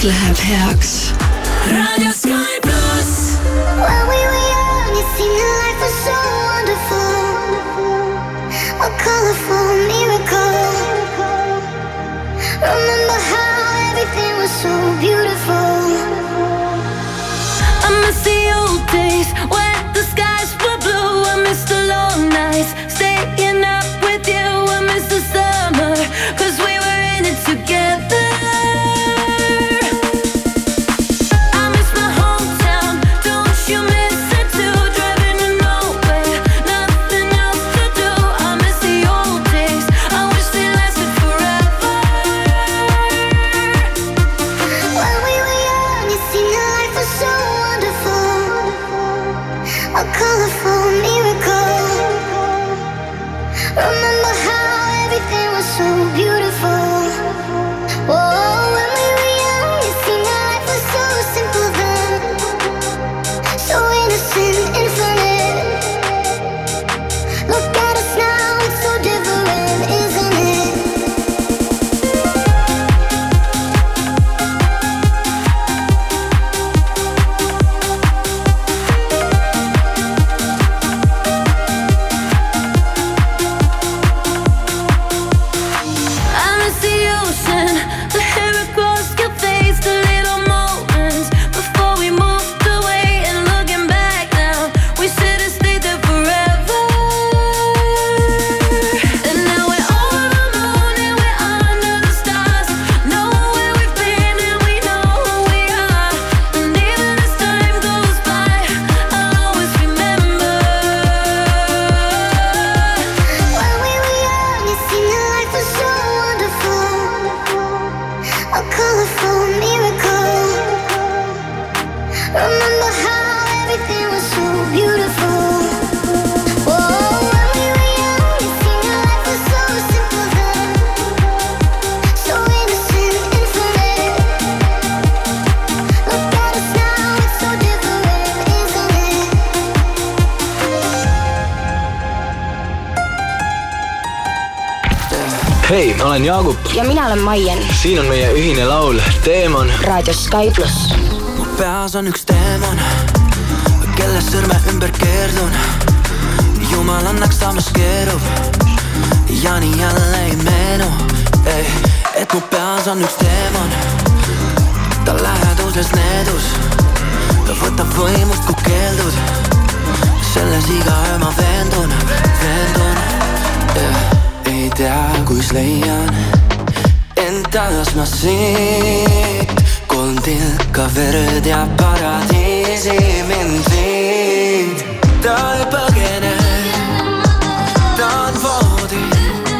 Club Herx. Olen Jaagup. ja mina olen Maien. siin on meie ühine laul Teemon. raadios Sky pluss. mu peas on üks teemon, kelle sõrme ümber keerdun. jumal annaks, samas keerub ja nii jälle ei meenu, et mu peas on üks teemon. ta läheduses needus, ta võtab võimust, kui keeldud. selles iga öö ma veendun, veendun yeah ei tea, kus leian end taas ma siit. kolm tilka verd ja paradiisi mind viib. ta ei põgene, ta on voodis,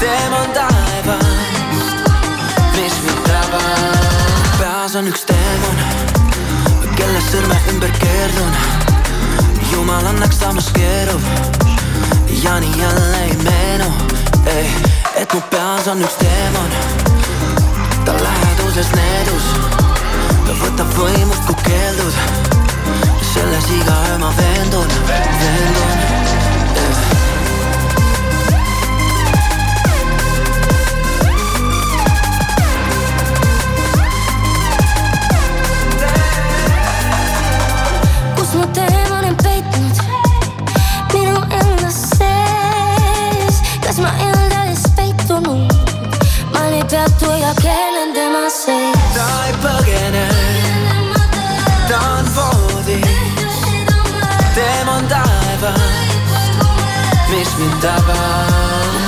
teema on taevast, mis mind tabab. peas on üks teemon, kelle sõrme ümber keerdun. jumal annaks, samas keerub ja nii jälle ei meenu, ei, et mu peas on üks teemon. ta läheduses needus, ta võtab võimust, kui keeldud. selles iga öö ma veendun, veendun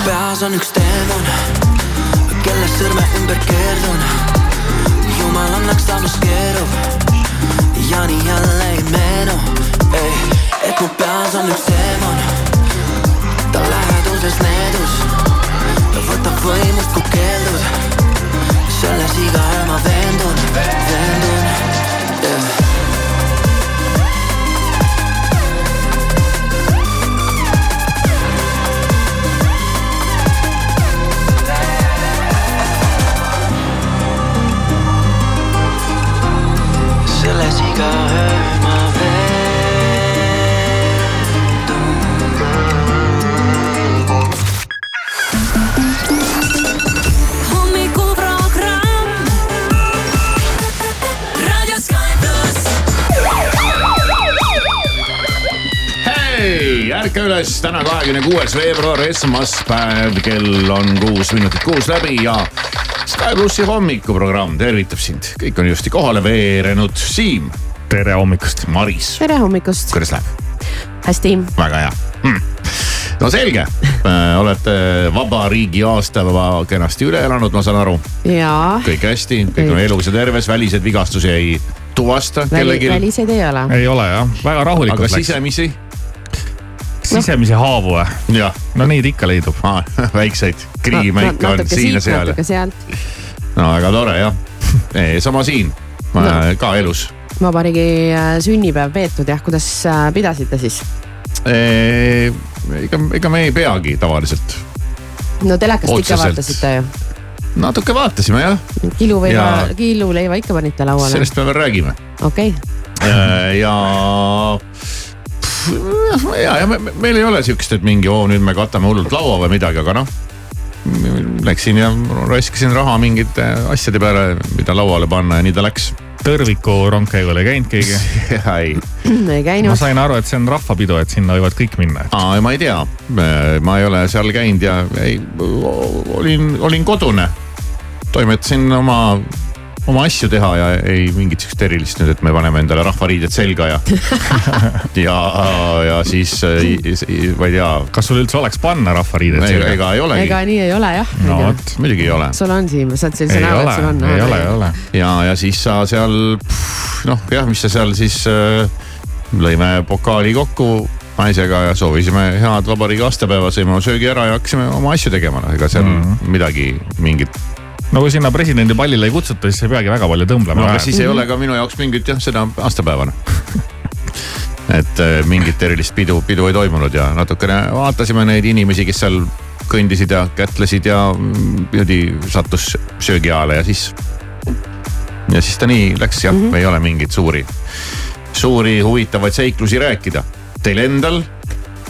peas on üks teemon, kelle sõrme ümber keerdun. jumal annaks ta maskeerub ja nii jälle ei meenu, ei, et mu peas on üks teemon, ta läheduses needus, võtab võimust, kui keeldud, selles igaühe ma veendun, veendun selles igaühe ma veendun. hommikuprogramm Raadio Sky pluss. hei, ärka üles, täna kahekümne kuues veebruar, esmaspäev, kell on kuus minutit kuus läbi ja plussi hommikuprogramm tervitab sind, kõik on ilusti kohale veerenud, Siim, tere hommikust. Maris, tere hommikust, kuidas läheb? hästi. väga hea hm.. no selge, olete vabariigi aastapäeva kenasti üle elanud, ma saan aru, jaa, kõik hästi, kõik on elus ja terves, väliseid vigastusi ei tuvasta kellelgi, väliseid ei ole. ei ole jah, väga aga rahulikult läks. sisemisi, sisemisi haavu või? jah no neid ikka leidub. väikseid kriime ikka on siin ja seal natuke sealt. No väga tore jah, sama siin no., ka elus. vabariigi äh, sünnipäev peetud jah, kuidas äh, pidasite siis? ega, ega me ei peagi tavaliselt, no telekast ikka Otseselt. vaatasite ju. natuke vaatasime jah, kiluvõiva Ja-, kiluleiva ikka panite lauale. sellest me veel räägime okei, ja. ja, ja me, me- meil ei ole siukest, et mingi oo nüüd me katame hullult laua või midagi, aga noh. Läksin ja raiskasin raha mingite asjade peale, mida lauale panna ja nii ta läks. tõrviku rongkäigul ei käinud keegi. ei, ei ma käinud. sain aru, et see on rahvapidu, et sinna võivad kõik minna. aa, ma ei tea, ma ei ole seal käinud ja ei, olin, olin kodune. toimetasin oma, oma asju teha ja ei mingit sihukest erilist nüüd, et me paneme endale rahvariided selga ja. ja, ja siis ma ei tea, kas sul üldse oleks panna rahvariided selga? ega ei olegi ega nii ei ole jah. no vot, muidugi ei ole sul on Siim, saad sellise ei näo, et sul on. ei ole, ei ole. ja, ja siis sa seal noh, jah, mis sa seal siis äh, lõime pokaali kokku naisega ja soovisime head vabariigi aastapäeva, sõime oma söögi ära ja hakkasime oma asju tegema, noh ega seal mm. -hmm. midagi mingit. No kui sinna presidendi pallile ei kutsuta, siis ei peagi väga palju tõmblema no aga siis ei ole ka minu jaoks mingit jah, seda aastapäeva noh. et äh, mingit erilist pidu, pidu ei toimunud ja natukene vaatasime neid inimesi, kes seal kõndisid ja kätlesid ja mm, niimoodi sattus söögiajale ja siis. ja siis ta nii läks jah mm, -hmm. ei ole mingeid suuri, suuri huvitavaid seiklusi rääkida. Teil endal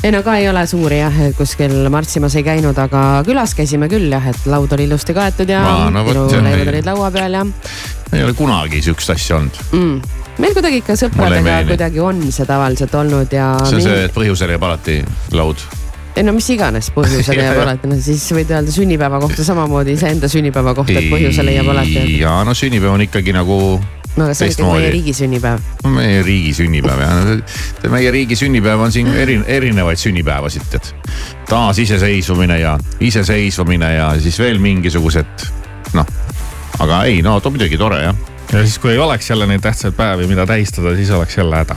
ei no ka ei ole suuri jah, kuskil marssimas ei käinud, aga külas käisime küll jah, et laud oli ilusti kaetud ja Aa, no õige. olid laua peal ja ei ole kunagi sihukest asja olnud. mm.. meil kuidagi ikka sõpradega kuidagi on see tavaliselt olnud ja. see on see, et põhjusel jääb alati laud. ei no mis iganes põhjusel jääb alati, no siis võid öelda sünnipäeva kohta samamoodi iseenda sünnipäeva kohta, et põhjusel leiab alati. ja no sünnipäev on ikkagi nagu no aga see on ikkagi teistmoodi. meie riigi sünnipäev. meie riigi sünnipäev ja meie riigi sünnipäev on siin eri, erinevaid sünnipäevasid, tead. taasiseseisvumine ja iseseisvumine ja siis veel mingisugused noh, aga ei no to, muidugi tore jah. ja siis, kui ei oleks jälle neid tähtsaid päevi, mida tähistada, siis oleks jälle häda.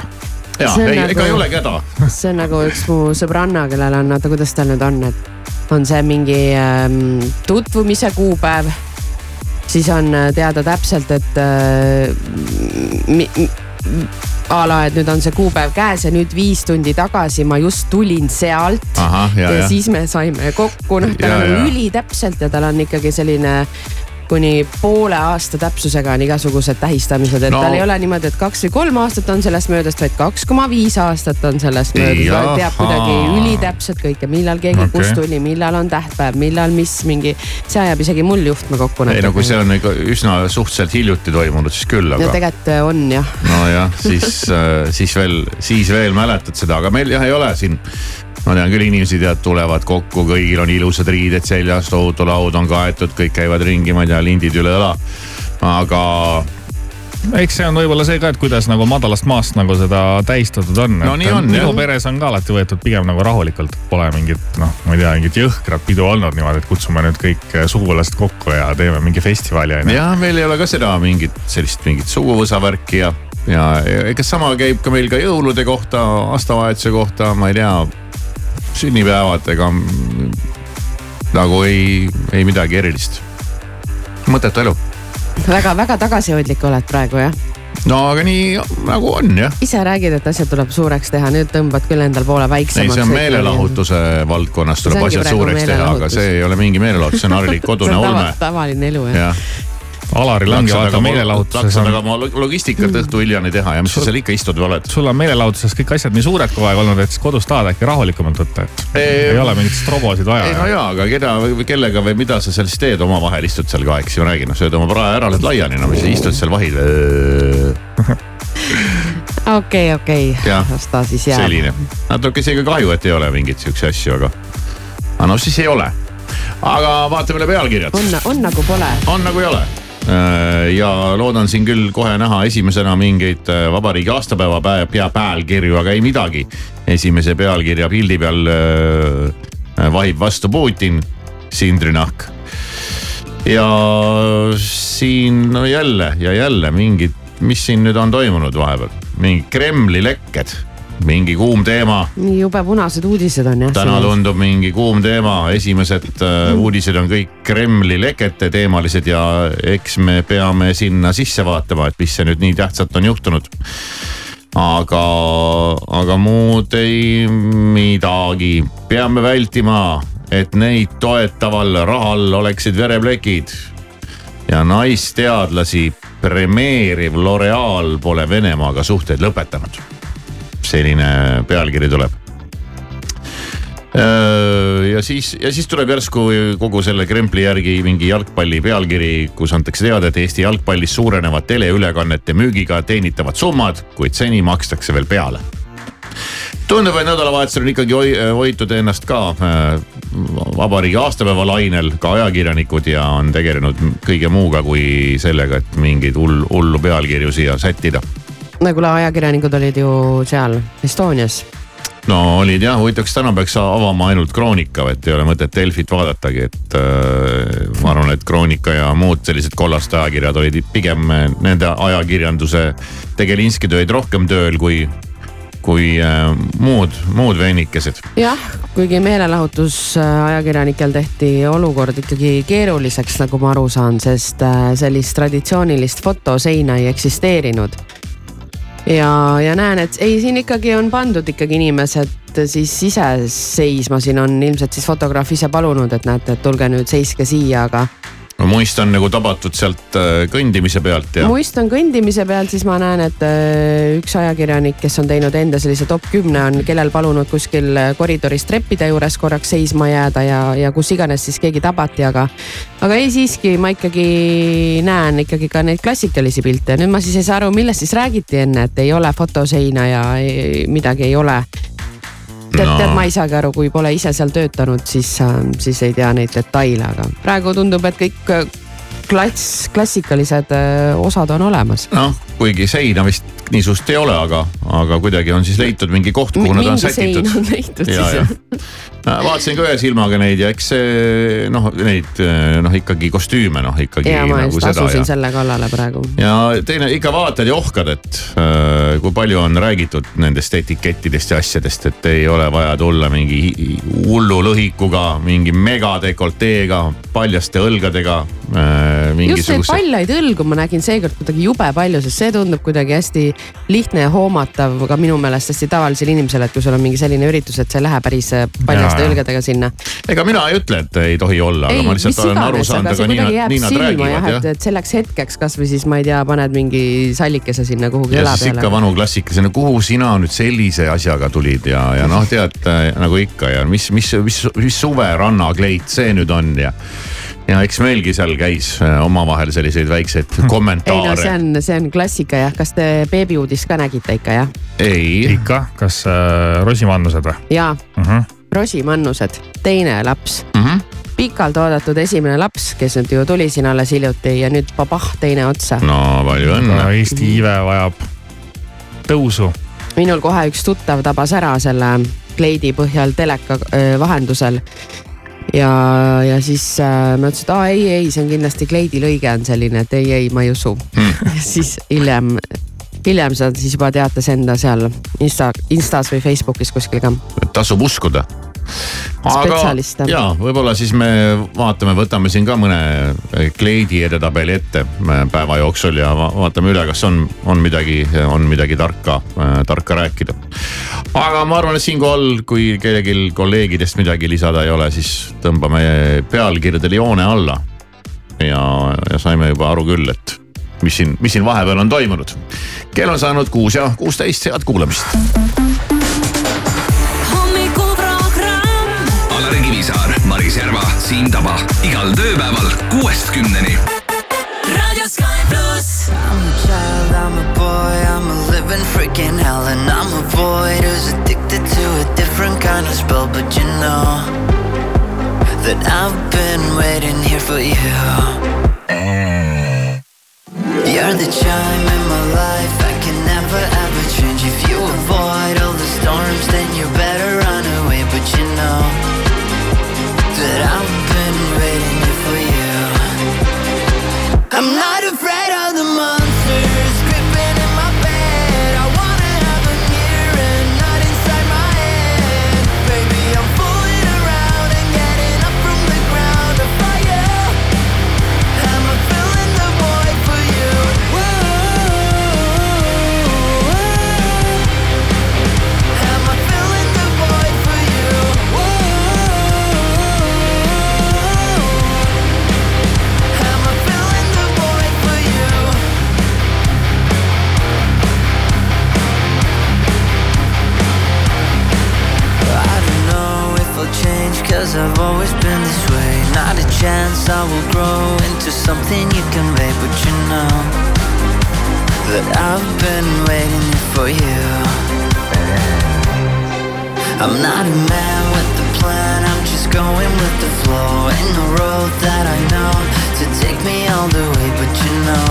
ja ei nagu- ega ei olegi häda. see on nagu üks mu sõbranna, kellel on, oota, kuidas tal nüüd on, et on see mingi ähm, tutvumise kuupäev. Siis on äh, teada täpselt, et äh, a la, et nüüd on see kuupäev käes ja nüüd viis tundi tagasi ma just tulin sealt. ja, ja ja. siis me saime kokku, noh, tal on ülitäpselt ja tal on ikkagi selline kuni poole aasta täpsusega on igasugused tähistamised, et No. no. tal ei ole niimoodi, et kaks või kolm aastat on sellest möödast, vaid kaks koma viis aastat on sellest möödas, Jaha. teab kuidagi ülitäpselt kõike, millal keegi okay. kust tuli, millal on tähtpäev, millal mis mingi, see ajab isegi mul juhtme kokku. ei no kui see on ikka üsna suhteliselt hiljuti toimunud, siis küll, no aga tegelikult on jah, nojah, siis, siis veel, siis veel mäletad seda, aga meil jah ei ole siin. Ma tean küll inimesi tead tulevad kokku, kõigil on ilusad riided seljas, tohutu laud on kaetud, kõik käivad ringi, ma ei tea, lindid üle õla. aga eks see on võib-olla see ka, et kuidas nagu madalast maast nagu seda tähistatud on. No nii on, minu jah. peres on ka alati võetud pigem nagu rahulikult, pole mingit noh, ma ei tea, mingit jõhkrat pidu olnud niimoodi, et kutsume nüüd kõik äh, sugulased kokku ja teeme mingi festivali onju. ja meil ei ole ka seda mingit sellist mingit suguvõsa värki ja, ja ja ega sama käib ka meil ka jõulude kohta, aastavahetuse kohta, ma ei tea, sünnipäevad, ega nagu ei, ei midagi erilist. mõttetu elu. väga-väga tagasihoidlik oled praegu jah? no aga nii nagu on jah. ise räägid, et asjad tuleb suureks teha, nüüd tõmbad küll endal poole ei, väiksemaks. see on meelelahutuse valdkonnas tuleb asjad suureks teha, aga see ei ole mingi meelelahutus, see on harilikult kodune olme tava,. tavaline elu jah ja.. Alaril ongi vaata meelelahutuses on aga, oma lo- logistikat õhtu hiljani teha ja mis sa seal ikka istud või oled. sul on meelelahutuses kõik asjad nii suured kogu aeg olnud, et siis kodus tahad äkki rahulikumalt võtta, et Ei- ei ole mingit strobosid ei no vaja. jaa, aga keda või kellega või mida sa seal siis teed omavahel, istud seal ka, eks ju, räägi noh, sööd oma prae ära, lähed laiali, no mis sa istud seal vahil. okei, okei las ta siis jääb. selline, natuke isegi kahju, et ei ole mingeid siukseid asju, aga, aga no siis ei ole. aga vaatame üle pealkirjad, on, on nagu pole. on nagu ei ole. Ja loodan siin küll kohe näha esimesena mingeid äh, vabariigi aastapäeva päev, pea pealkirju, aga ei midagi. esimese pealkirja pildi peal äh, vahib vastu Putin, Sindri Nahk. ja siin no jälle ja jälle mingid, mis siin nüüd on toimunud vahepeal, mingi Kremli lekked, mingi kuum teema nii jube punased uudised on jah. täna tundub mingi kuum teema, esimesed äh, uudised on kõik Kremli lekete teemalised ja eks me peame sinna sisse vaatama, et mis see nüüd nii tähtsat on juhtunud. aga, aga muud ei midagi, peame vältima, et neid toetaval rahal oleksid vereplekid ja naisteadlasi premeeriv L'Oreal pole Venemaaga suhteid lõpetanud. Selline pealkiri tuleb. ja siis, ja siis tuleb järsku kogu selle krempli järgi mingi jalgpalli pealkiri, kus antakse teada, et Eesti jalgpallis suurenevad teleülekannete müügiga teenitavad summad, kuid seni makstakse veel peale tundub, et nädalavahetusel on ikkagi hoi- hoitud ennast ka vabariigi aastapäeva lainel ka ajakirjanikud ja on tegelenud kõige muuga kui sellega, et mingeid hull, hullu pealkirju siia sättida. No kuule, ajakirjanikud olid ju seal Estonias. no olid jah, huvitav, kas täna peaks avama ainult Kroonika, et ei ole mõtet Delfit vaadatagi, et äh, ma arvan, et Kroonika ja muud sellised kollased ajakirjad olid pigem äh, nende ajakirjanduse tegelinskid olid rohkem tööl kui, kui äh, muud, muud vennikesed. jah, kuigi meelelahutus äh, ajakirjanikel tehti olukord ikkagi keeruliseks, nagu ma aru saan, sest äh, sellist traditsioonilist fotoseina ei eksisteerinud. ja, ja näen, et ei, siin ikkagi on pandud ikkagi inimesed siis ise seisma, siin on ilmselt siis fotograaf ise palunud, et näete, et tulge nüüd seiske siia, aga no muist on nagu tabatud sealt äh, kõndimise pealt ja muist on kõndimise peal, siis ma näen, et äh, üks ajakirjanik, kes on teinud enda sellise top kümne, on kellel palunud kuskil koridoris treppide juures korraks seisma jääda ja, ja kus iganes siis keegi tabati, aga. aga ei siiski, ma ikkagi näen ikkagi ka neid klassikalisi pilte, nüüd ma siis ei saa aru, millest siis räägiti enne, et ei ole fotoseina ja ei, midagi ei ole tead No. tead, ma ei saagi aru, kui pole ise seal töötanud, siis, siis ei tea neid detaile, aga praegu tundub, et kõik klass, klassikalised äh, osad on olemas. noh, kuigi seina vist niisugust ei ole, aga, aga kuidagi on siis leitud mingi koht, kuhu nad on mingi sein sätitud. on leitud ja, siis. vaatasin ka ühe silmaga neid ja eks see noh, neid noh ikkagi kostüüme noh ikkagi ja ma nagu just asusin ja selle kallale praegu. ja teine ikka vaatad ja ohkad, et äh, kui palju on räägitud nendest etikettidest ja asjadest, et ei ole vaja tulla mingi hullu lõhikuga, mingi megadekolteega, paljaste õlgadega äh,. Just neid mingisuguse, paljaid õlgu ma nägin seekord kuidagi jube palju, sest see tundub kuidagi hästi lihtne ja hoomatav ka minu meelest hästi tavalisele inimesele, et kui sul on mingi selline üritus, et sa ei lähe päris äh, paljaste jaa. õlgadega sinna. ega mina ei ütle, et ei tohi olla, aga ma lihtsalt olen aru saanud, aga nii nad, nii nad räägivad et, jah. et selleks hetkeks kasvõi siis ma ei tea, paned mingi sallikese sinna kuhugi ja õla siis ikka peale. vanu klassikalisena, kuhu sina nüüd sellise asjaga tulid ja, ja noh, tead äh, nagu ikka ja mis, mis, mis, mis suve rannakleit see nüüd on ja. Ja eks meilgi seal käis äh, omavahel selliseid väikseid ei no see kommentaare. on, see on klassika jah, kas te beebiuudist ka nägite ikka jah? ei, ikka, kas äh, rosimannused või jaa, uh? -huh. rosimannused, teine laps, Mhm. pikalt oodatud esimene laps, kes nüüd ju tuli siin alles hiljuti ja nüüd babah teine otsa. no palju õnne. Eesti iive vajab tõusu. minul kohe üks tuttav tabas ära selle kleidi põhjal teleka öö, vahendusel. ja, ja siis äh, ma ütlesin, et aa ei, ei, see on kindlasti kleidi lõige on selline, et ei, ei, ma ei usu hmm. siis hiljem, hiljem sa siis juba teatas enda seal Insta, Instas või Facebookis kuskil ka. tasub uskuda. Spetsialiste. ja võib-olla siis me vaatame, võtame siin ka mõne kleidi edetabeli ette äh, päeva jooksul ja va- vaatame üle, kas on, on midagi, on midagi tarka, tarka rääkida. aga ma arvan, et siinkohal, kui kellelgi kolleegidest midagi lisada ei ole, siis tõmbame pealkirjadele joone alla. ja, ja saime juba aru küll, et mis siin, mis siin vahepeal on toimunud. kell on saanud kuus ja kuusteist, head kuulamist Siim Taba igal tööpäeval kuuest kümneni. Raadio Sky pluss. I'm a child, I'm a boy, I'm a living freaking hell And I'm a boy who's addicted to a different kind of spell But you know that I've been waiting here for you You're the chime in my life, I can never ever change If you avoid all the storms, then you better I'm not for you. I'm not a man with a plan I'm just going with the flow. Ain't no road that I know To take me all the way But you know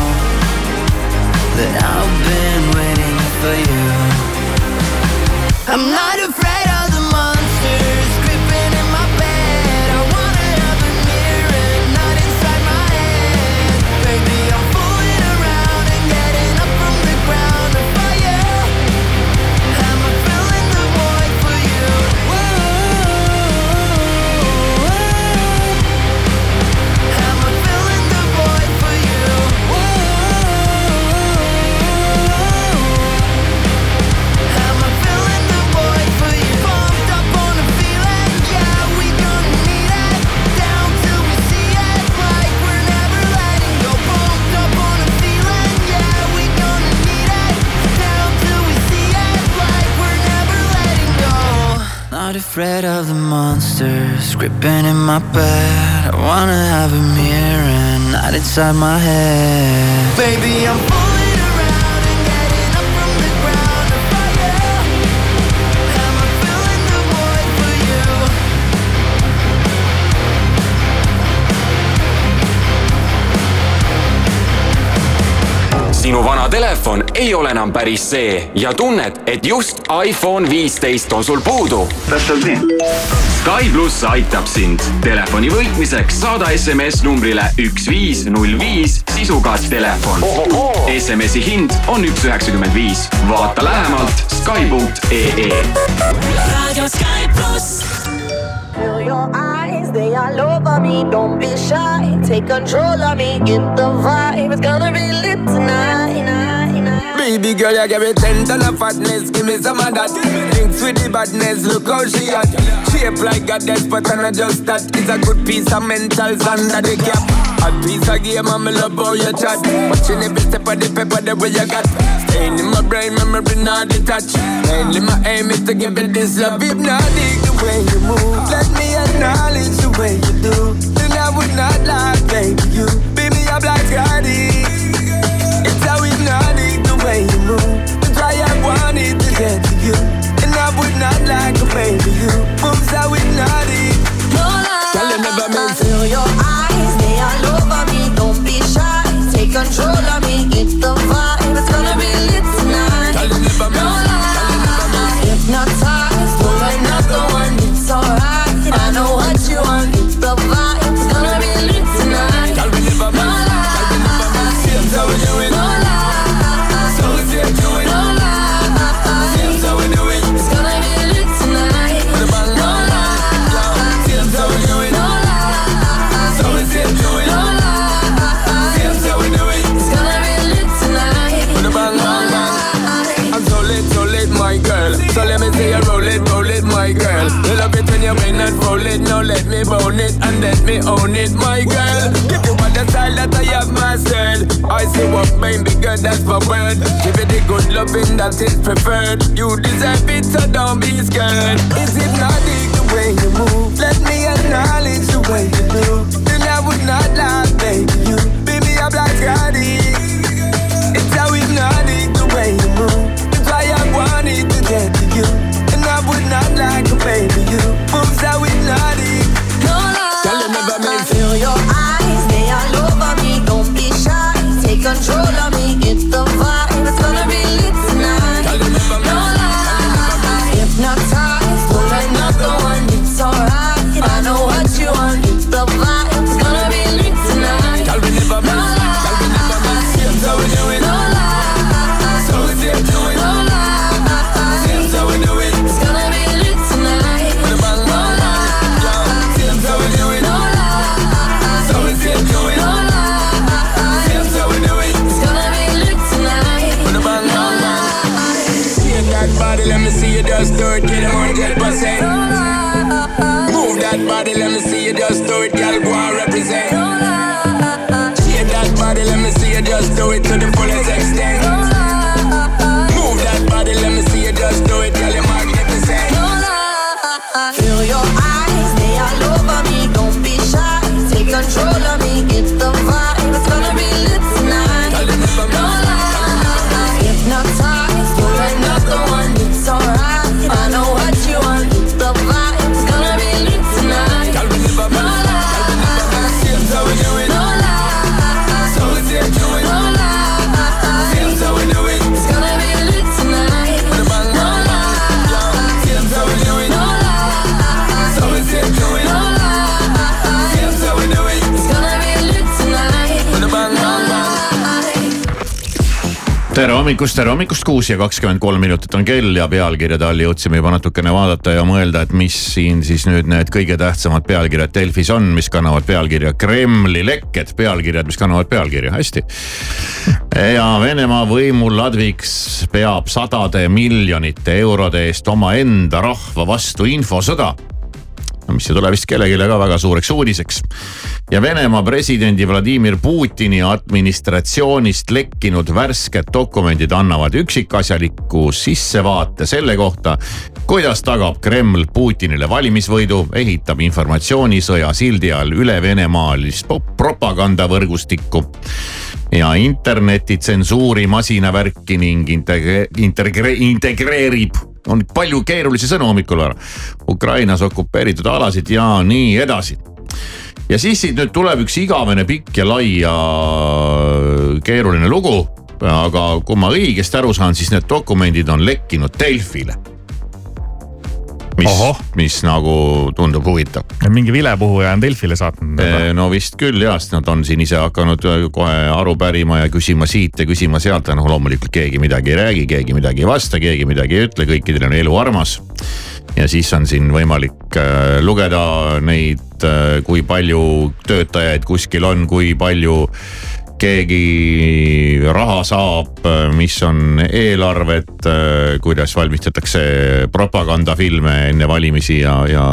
That I've been waiting for you. I'm not afraid afraid of the monsters creeping in my bed. I wanna have a mirror, not inside my head. Baby, I'm sinu vana telefon ei ole enam päris see ja tunned, et just iPhone viisteist on sul puudu. täpselt nii. Sky pluss aitab sind telefoni võitmiseks saada SMS numbrile üks viis null viis sisuga telefon. SMS-i hind on üks üheksakümmend viis. vaata lähemalt Sky.ee. Raadio Sky pluss. Feel your eyes, they all over me. Don't be shy, take control of me. Get the vibe, it's gonna be lit tonight. Baby girl, you give me ten ton of fatness, give me some of that. Thinks with the badness, look how she hot. Shape like a death, but I'm not just that. It's a good piece of mentals under the cap. A piece of game, I'm love how you chat. Watching every step of the paper, the way you got. Staying in my brain, memory not detached. Mainly my aim is to give it this love. If not, the way you move. Let me acknowledge the way you do. Then I would not lie, baby, you. Beat me up like Scotty. It's how we hypnotic the way you move. That's why I wanted to get to you. And I would not like a baby you. Moves how hypnotic. That is preferred. You deserve it, so don't be scared. Is it not the way you move? It to the tere hommikust, tere hommikust, kuus ja kakskümmend kolm minutit on kell ja pealkirjade all jõudsime juba natukene vaadata ja mõelda, et mis siin siis nüüd need kõige tähtsamad pealkirjad Delfis on, mis kannavad pealkirja Kremli lekked, pealkirjad, mis kannavad pealkirja, hästi. ja Venemaa võimu ladviks peab sadade miljonite eurode eest omaenda rahva vastu infosõda mis ei tule vist kellelegi ka väga suureks uudiseks. ja Venemaa presidendi Vladimir Putini administratsioonist lekkinud värsked dokumendid annavad üksikasjaliku sissevaate selle kohta, kuidas tagab Kreml Putinile valimisvõidu, ehitab informatsioonisõja sildi all üle venemaalist propagandavõrgustikku ja interneti tsensuuri masinavärki ning integre, integre, integreerib on palju keerulisi sõnu hommikul ära. Ukrainas okupeeritud alasid ja nii edasi. ja siis siit nüüd tuleb üks igavene pikk ja lai ja keeruline lugu. aga kui ma õigesti aru saan, siis need dokumendid on lekkinud Delfile. Mis, mis nagu tundub huvitav. mingi vilepuhuja on Delfile saatnud. no vist küll jah, sest nad on siin ise hakanud kohe aru pärima ja küsima siit ja küsima sealt ja noh, loomulikult keegi midagi ei räägi, keegi midagi ei vasta, keegi midagi ei ütle, kõikidel on elu armas. ja siis on siin võimalik äh, lugeda neid äh,, kui palju töötajaid kuskil on, kui palju keegi raha saab, mis on eelarved, kuidas valmistatakse propagandafilme enne valimisi ja, ja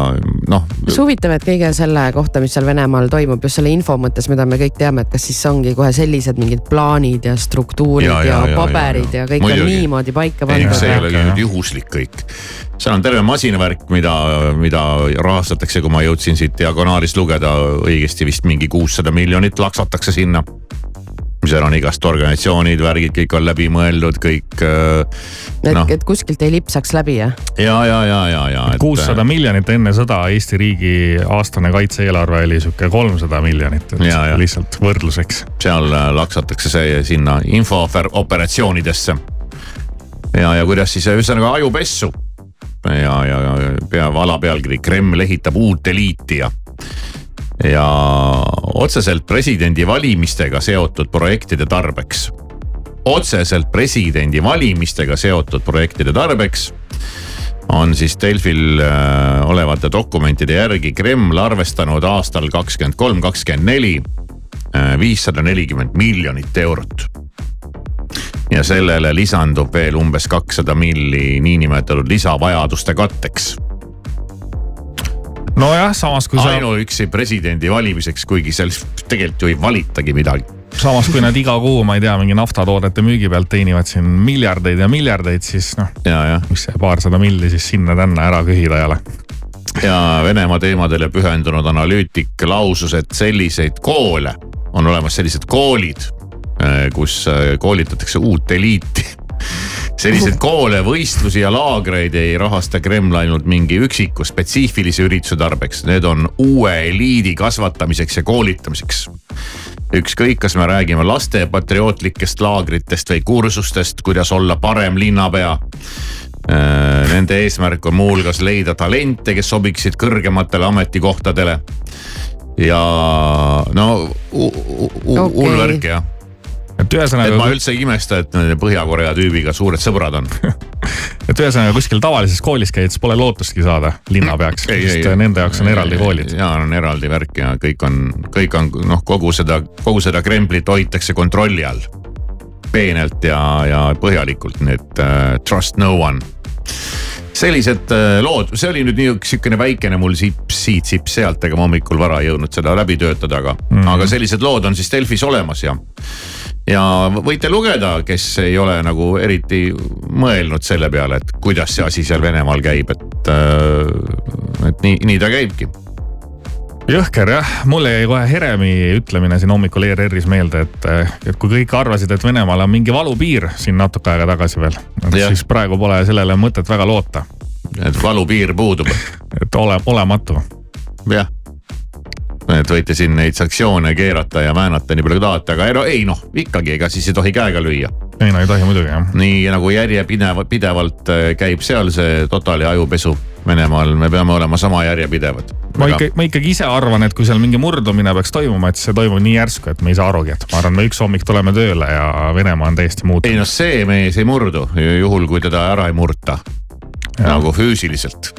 noh. mis huvitav, et kõige selle kohta, mis seal Venemaal toimub, just selle info mõttes, mida me kõik teame, et kas siis ongi kohe sellised mingid plaanid ja struktuurid ja, ja, ja paberid ja, ja, ja kõik Muidugi. on niimoodi paika pandud. see ei ole nüüd juhuslik kõik seal on terve masinavärk, mida, mida rahastatakse, kui ma jõudsin siit diagonaalist lugeda õigesti vist mingi kuussada miljonit laksatakse sinna seal on igast organisatsioonid, värgid, kõik on läbi mõeldud, kõik äh,. et no., et kuskilt ei lipsaks läbi jah? ja, ja, ja, ja, ja. kuussada et... miljonit enne sõda Eesti riigi aastane kaitse-eelarve oli sihuke kolmsada miljonit, et ja, ja. lihtsalt võrdluseks. seal laksatakse see sinna infooperatsioonidesse. ja, ja kuidas siis ühesõnaga ajupessu ja, ja, ja pea alapealkiri Kreml ehitab uut eliiti ja ja otseselt presidendivalimistega seotud projektide tarbeks. otseselt presidendivalimistega seotud projektide tarbeks on siis Delfil äh, olevate dokumentide järgi Kreml arvestanud aastal kakskümmend kolm, kakskümmend neli äh, viissada nelikümmend miljonit eurot. ja sellele lisandub veel umbes kakssada milli niinimetatud lisavajaduste katteks nojah, samas kui sa, ainuüksi presidendi valimiseks, kuigi seal tegelikult ju ei valitagi midagi. samas kui nad iga kuu, ma ei tea, mingi naftatoodete müügi pealt teenivad siin miljardeid ja miljardeid, siis noh, mis see paarsada milli siis sinna-tänna ära kühida ei ole. ja Venemaa teemadele pühendunud analüütik lausus, et selliseid koole, on olemas sellised koolid, kus äh, koolitatakse uut eliiti. Selliseid koole, võistlusi ja laagreid ei rahasta Kreml ainult mingi üksiku spetsiifilise ürituse tarbeks, need on uue eliidi kasvatamiseks ja koolitamiseks ükskõik, kas me räägime laste patriootlikest laagritest või kursustest, kuidas olla parem linnapea. Nende eesmärk on muuhulgas leida talente, kes sobiksid kõrgematele ametikohtadele. ja no hull värk jah, et et ma ühesõnaga, üldse ei imesta, et nende Põhja-Korea tüübiga suured sõbrad on. et ühesõnaga kuskil tavalises koolis käies pole lootustki saada linnapeaks, sest nende jaoks on eraldi koolid. ja on eraldi värk ja kõik on, kõik on noh, kogu seda, kogu seda Kremlit hoitakse kontrolli all. peenelt ja, ja põhjalikult, nii et uh, trust no one. sellised uh, lood, see oli nüüd nii sihukene väikene mul sips siit, sips sealt, ega ma hommikul vara ei jõudnud seda läbi töötada, aga mm, -hmm. aga sellised lood on siis Delfis olemas ja ja võite lugeda, kes ei ole nagu eriti mõelnud selle peale, et kuidas see asi seal Venemaal käib, et, et nii, nii ta käibki. jõhker jah, mulle jäi kohe Heremi ütlemine siin hommikul ERR-is meelde, et, et kui kõik arvasid, et Venemaal on mingi valupiir siin natuke aega tagasi veel, siis praegu pole sellele mõtet väga loota, et valupiir puudub, et ole, olematu. jah. Et võite siin neid sanktsioone keerata ja väänata nii palju kui tahate, aga ei no ei noh, ikkagi, ega siis ei tohi käega lüüa. ei no ei tohi muidugi jah. nii nagu järjepidevalt, pidevalt äh, käib seal see totali ajupesu Venemaal, me peame olema sama järjepidevad. ma ikka, ma ikkagi ise arvan, et kui seal mingi murdumine peaks toimuma, et see toimub nii järsku, et me ei saa arugi, et ma arvan, me üks hommik tuleme tööle ja Venemaa on täiesti ei muutunud. noh, see mees ei murdu, juhul kui teda ära ei murta nagu füüsiliselt.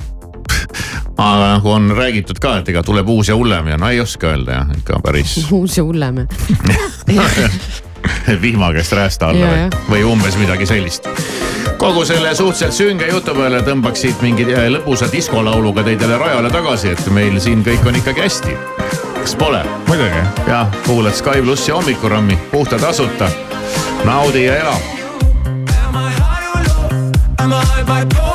Aga nagu on räägitud ka, et ega tuleb uus ja hullem ja no ei oska öelda jah, ikka päris uus ja hullem. vihma käest räästa alla Ja, või või umbes midagi sellist. kogu selle suhteliselt sünge jutu peale tõmbaks siit mingi äh, lõbusa diskolauluga teidele rajale tagasi, et meil siin kõik on ikkagi hästi. kas pole? muidugi. jah, kuulad Sky plussi hommikurammi puhta tasuta. naudi ja ela Am I bipolar?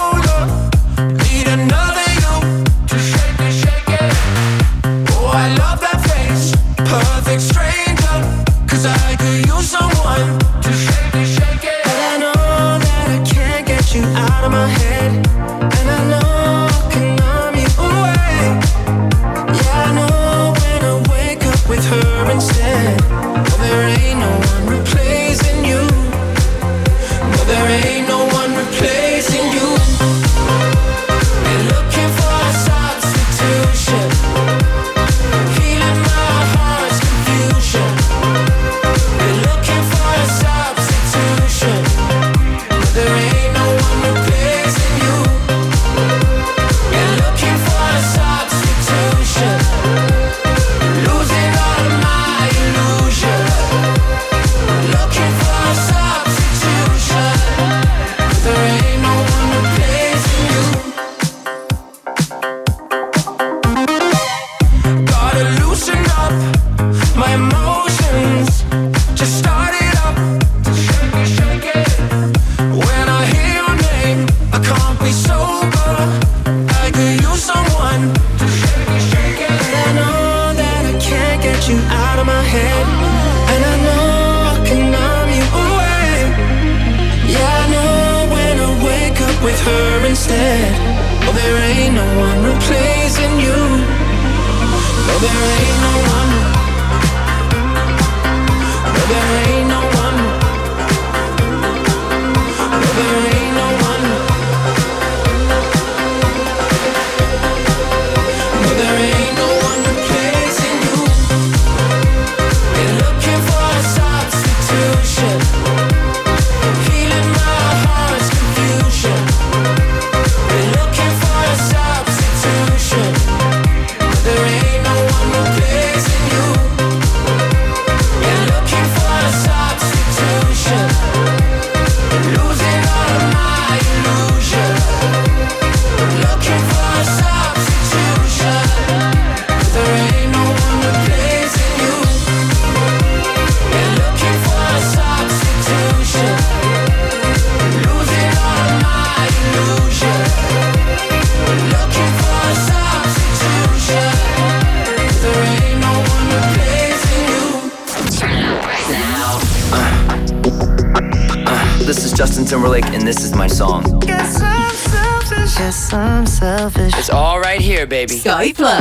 Joey Plus.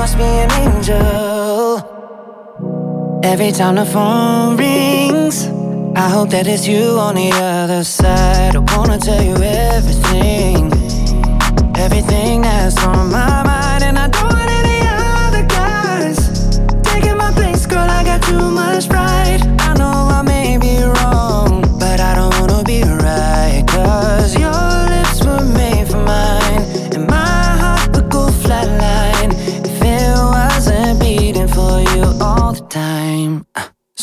must be an angel. Every time the phone rings, I hope that it's you on the other side. I wanna tell you everything, everything that's on my mind,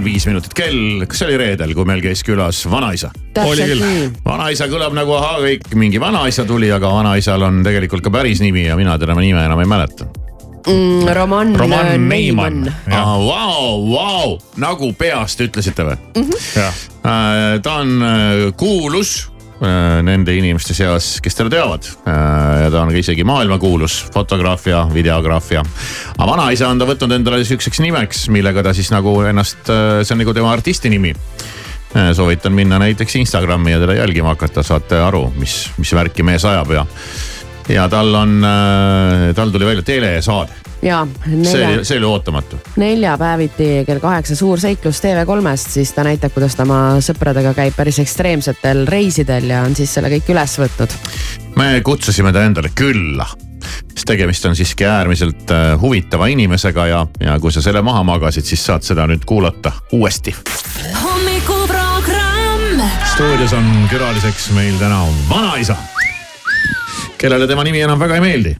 kolmkümmend viis minutit kell, kas see oli reedel, kui meil käis külas vanaisa? täpselt nii. vanaisa kõlab nagu ahaa, kõik mingi vanaisa tuli, aga vanaisal on tegelikult ka päris nimi ja mina tema nime enam ei mäleta. Mm, Roman, Roman Neiman. Ah, Vau, vau, nagu peast ütlesite või? Mhm. ta on äh, kuulus äh, nende inimeste seas, kes teda teavad. Ta on ka isegi maailmakuulus fotograaf ja videograaf ja. aga vanaisa on ta võtnud endale sihukeseks nimeks, millega ta siis nagu ennast, see on nagu tema artisti nimi. soovitan minna näiteks Instagrami ja teda jälgima hakata, saate aru, mis, mis värki mees ajab ja. ja tal on, tal tuli välja telesaade, ja see nelja, oli, see oli ootamatu neljapäeviti kell kaheksa suur seiklus TV3-st, siis ta näitab, kuidas ta oma sõpradega käib päris ekstreemsetel reisidel ja on siis selle kõik üles võtnud. me kutsusime ta endale külla. sest tegemist on siiski äärmiselt äh, huvitava inimesega ja, ja kui sa selle maha magasid, siis saad seda nüüd kuulata uuesti. hommikuprogramm. stuudios on külaliseks meil täna vanaisa. Kellele tema nimi enam väga ei meeldi.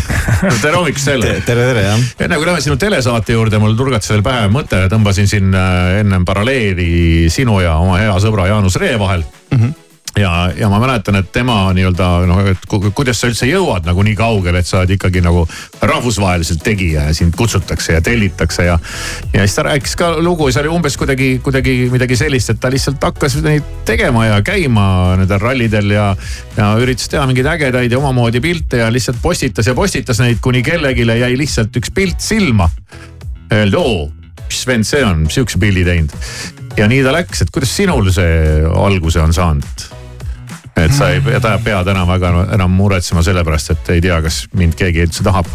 tere hommikust teile. tere, tere jah. enne kui läheme sinu telesaate juurde, mul turgatas veel pähe mõte, tõmbasin siin äh, ennem paralleeli sinu ja oma hea sõbra Jaanus Ree vahel mm. -hmm ja, ja ma mäletan, et tema nii-öelda noh, et ku- kuidas sa üldse jõuad nagu nii kaugele, et sa oled ikkagi nagu rahvusvaheliselt tegija ja sind kutsutakse ja tellitakse ja. ja siis ta rääkis ka lugu, see oli umbes kuidagi, kuidagi midagi sellist, et ta lihtsalt hakkas neid tegema ja käima nendel rallidel ja. ja üritas teha mingeid ägedaid ja omamoodi pilte ja lihtsalt postitas ja postitas neid, kuni kellelegi jäi lihtsalt üks pilt silma. Öeldi, oo, mis vend see on, sihukese pildi teinud. ja nii ta läks, et kuidas sinul see alguse on saanud? Et sa ei pea, pead enam väga enam muretsema selle pärast, et ei tea, kas mind keegi üldse tahab.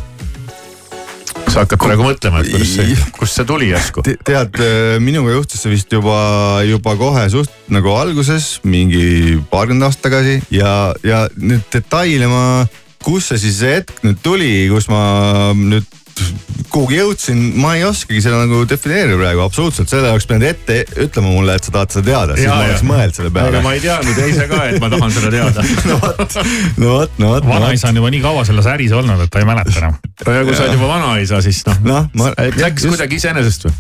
sa hakkad praegu mõtlema, et kuidas see, kust see tuli järsku? tead, minuga juhtus see vist juba, juba kohe suht nagu alguses, mingi paarkümmend aastat tagasi ja, ja nüüd detaile ma, kus see siis see hetk nüüd tuli, kus ma nüüd kuhugi jõudsin, ma ei oskagi seda nagu defineerida praegu absoluutselt, selle jaoks pidanud ette ütlema mulle, et sa tahad seda teada, siis Jaa, ma oleks mõelnud selle peale aga. ma ei teadnud ise ka, et ma tahan seda teada. no vot, no vot, no vot. vanaisa on juba nii kaua selles äris olnud, et ta ei mäleta enam. ja kui sa oled juba vanaisa, siis noh noh, ma. läks kuidagi iseenesest või?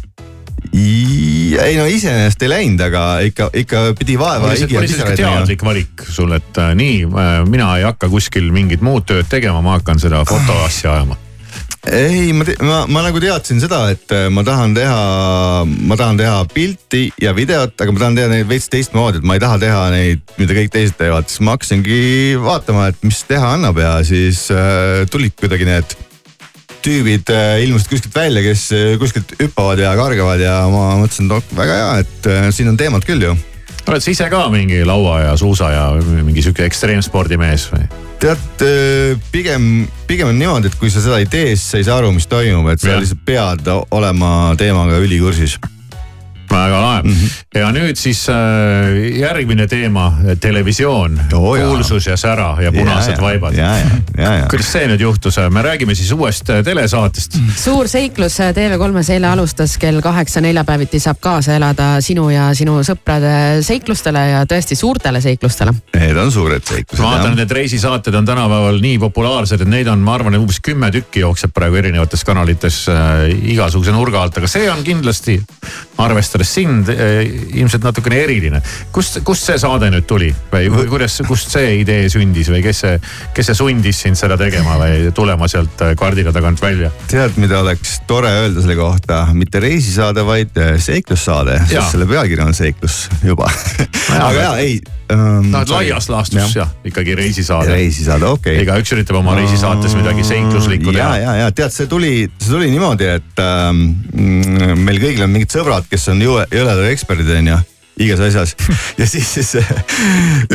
ei no iseenesest ei läinud, aga ikka, ikka pidi vaeva oli see ja teadlik valik sul, et äh, nii, mina ei hakka kuskil mingit muud tööd tegema, ma hakkan seda fotoasja ajama. ei, ma, ma, ma nagu teadsin seda, et äh, ma tahan teha, ma tahan teha pilti ja videot, aga ma tahan teha neid veits teistmoodi, et ma ei taha teha neid, mida kõik teised teevad, siis ma hakkasingi vaatama, et mis teha annab ja siis äh, tulid kuidagi need tüübid äh, ilmusid kuskilt välja, kes äh, kuskilt hüppavad ja kargavad ja ma mõtlesin, et oh, väga hea, et siin on teemat küll ju oled sa ise ka mingi laua ja suusa ja mingi sihuke ekstreemspordimees või? tead, pigem, pigem on niimoodi, et kui sa seda ei tee, siis sa ei saa aru, mis toimub, et sa Jah. lihtsalt pead olema teemaga ülikursis. Väga lahe mm. Mhm. -hmm. ja nüüd siis äh, järgmine teema, televisioon Oo, oh,, kuulsus ja sära ja punased ja, vaibad. ja, ja, ja, ja. kuidas see nüüd juhtus, me räägime siis uuest äh, telesaatest. suur seiklus TV3-s eile alustas kell kaheksa neljapäeviti saab kaasa elada sinu ja sinu sõprade seiklustele ja tõesti suurtele seiklustele. Need on suured seiklused ma vaatan, et need reisisaated on tänapäeval nii populaarsed, et neid on, ma arvan, umbes kümme tükki jookseb praegu erinevates kanalites äh, igasuguse nurga alt, aga see on kindlasti, arvestades sind äh, ilmselt natukene eriline. kust, kust see saade nüüd tuli või ku- kuidas, kust see idee sündis või kes see, kes see sundis sind seda tegema või tulema sealt äh, kardina tagant välja? tead, mida oleks tore öelda selle kohta, mitte reisisaade, vaid äh, seiklussaade, sest selle pealkiri on seiklus juba. Aga jaa, ei ähm,. noh, et laias laastus jah, ikkagi reisisaade. reisisaade, okei okay.. igaüks üritab oma reisisaates midagi seikluslikku ja, teha. ja, ja tead, see tuli, see tuli niimoodi, et ähm, mm, meil kõigil on mingid sõbrad, kes on jõe, jõledad eksperdid on ju igas asjas ja siis, siis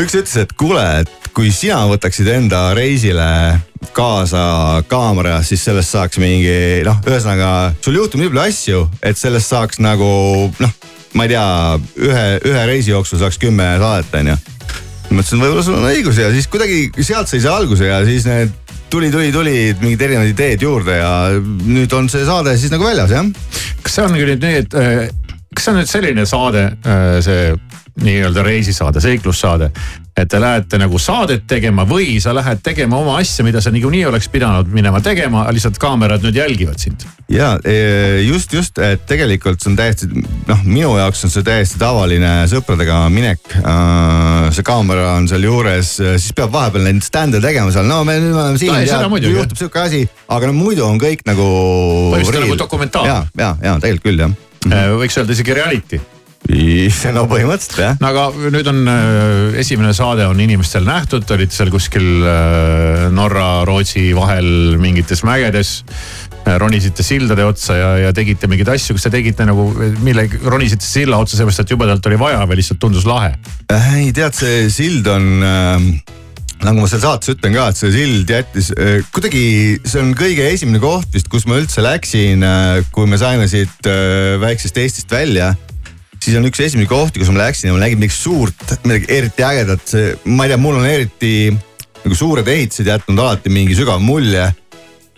üks ütles, et kuule, et kui sina võtaksid enda reisile kaasa kaamera, siis sellest saaks mingi noh, ühesõnaga sul juhtub nii palju asju, et sellest saaks nagu noh, ma ei tea, ühe, ühe reisi jooksul saaks kümme saadet on ju mõtlesin, võib-olla sul on õigus ja siis kuidagi sealt sai see alguse ja siis need tuli, tuli, tuli mingid erinevad ideed juurde ja nüüd on see saade siis nagu väljas jah. kas see on nüüd nii, et äh, kas see on nüüd selline saade, see nii-öelda reisisaade, seiklussaade, et te lähete nagu saadet tegema või sa lähed tegema oma asja, mida sa niikuinii oleks pidanud minema tegema, lihtsalt kaamerad nüüd jälgivad sind. ja e, just, just, et tegelikult see on täiesti noh, minu jaoks on see täiesti tavaline sõpradega minek. see kaamera on seal juures, siis peab vahepeal neid stände tegema seal, no me nüüd me oleme siin muidugi, juhtub sihuke asi, aga no muidu on kõik nagu. Põhimõtteliselt nagu dokumentaal. ja, ja, ja tegelikult küll jah. Võiks öelda isegi reality. no põhimõtteliselt jah. no aga nüüd on äh, esimene saade on inimestel nähtud, te olite seal kuskil äh, Norra, Rootsi vahel mingites mägedes. ronisite sildade otsa ja, ja tegite mingeid asju, kas te tegite nagu, mille, ronisite silla otsa sellepärast, et jubedalt oli vaja või lihtsalt tundus lahe? ei tead, see sild on äh, nagu ma seal saates ütlen ka, et see sild jättis äh, kuidagi, see on kõige esimene koht vist, kus ma üldse läksin äh,, kui me saime siit äh, väiksest Eestist välja. Siis on üks esimene kohti, kus ma läksin ja ma nägin midagi suurt, midagi eriti ägedat, ma ei tea, mul on eriti nagu suured ehitised jätnud alati mingi sügav mulje.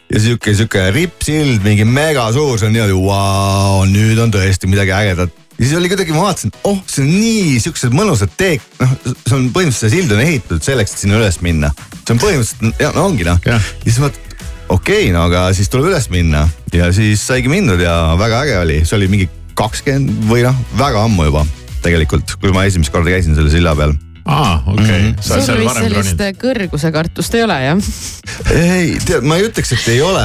ja sihuke, sihuke rippsild, mingi megasuur, see on niimoodi, vau, nüüd on tõesti midagi ägedat ja siis oli kuidagi, ma vaatasin, oh, see on nii siuksed mõnusad teed, noh, see on põhimõtteliselt see sild on ehitatud selleks, et sinna üles minna. see on põhimõtteliselt, ja no ongi noh. ja siis mõtled, okei okay, no aga siis tuleb üles minna ja siis saigi mindud ja väga äge oli, see oli mingi kakskümmend või noh, väga ammu juba tegelikult, kui ma esimest korda käisin selle silla peal aa, okei oled sul vist sellist roninud? kõrguse kartust ei ole jah? ei, tead, ma ei ütleks, et ei ole.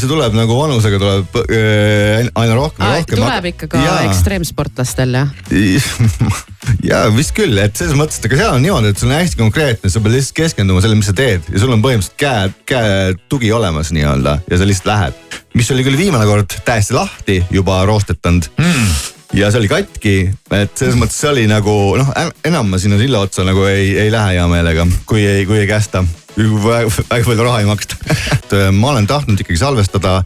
see tuleb nagu vanusega tuleb äh, aina rohkem ja rohkem. tuleb ikka ka Jaa. ekstreemsportlastel jah? ja vist küll, et selles mõttes, et aga seal on niimoodi, et sul on hästi konkreetne, sa pead lihtsalt keskenduma sellele, mis sa teed ja sul on põhimõtteliselt käe, käe tugi olemas nii-öelda ja sa lihtsalt lähed. mis oli küll viimane kord täiesti lahti juba roostetanud mm. Ja see oli katki, et selles mõttes see oli nagu noh, enam ma sinna silla otsa nagu ei, ei lähe hea meelega, kui ei, kui ei kästa. Palju raha ei maksta et äh, ma olen tahtnud ikkagi salvestada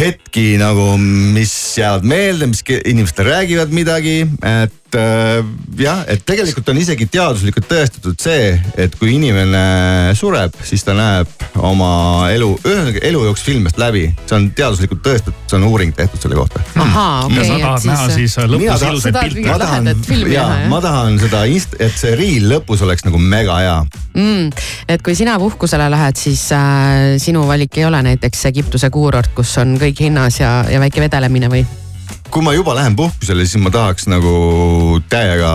hetki nagu, mis jäävad meelde, mis ke- inimestel räägivad midagi, et äh, jah, et tegelikult on isegi teaduslikult tõestatud see, et kui inimene sureb, siis ta näeb oma elu, ühesõnaga elu jookseb filmist läbi. see on teaduslikult tõestatud, see on uuring tehtud selle kohta. ahaa, okei Ja sa okay, tahad näha siis, äh, lõpus tahan- ilusaid pilte. mingit lahedat filmi ja, näha jah? ma tahan seda, et see reel lõpus oleks nagu mega hea. mm, et kui sina puhkusele lähed, siis äh, sinu valik ei ole näiteks Egiptuse kuurort, kus on kõik hinnas ja, ja väike vedelemine või? kui ma juba lähen puhkusele, siis ma tahaks nagu täiega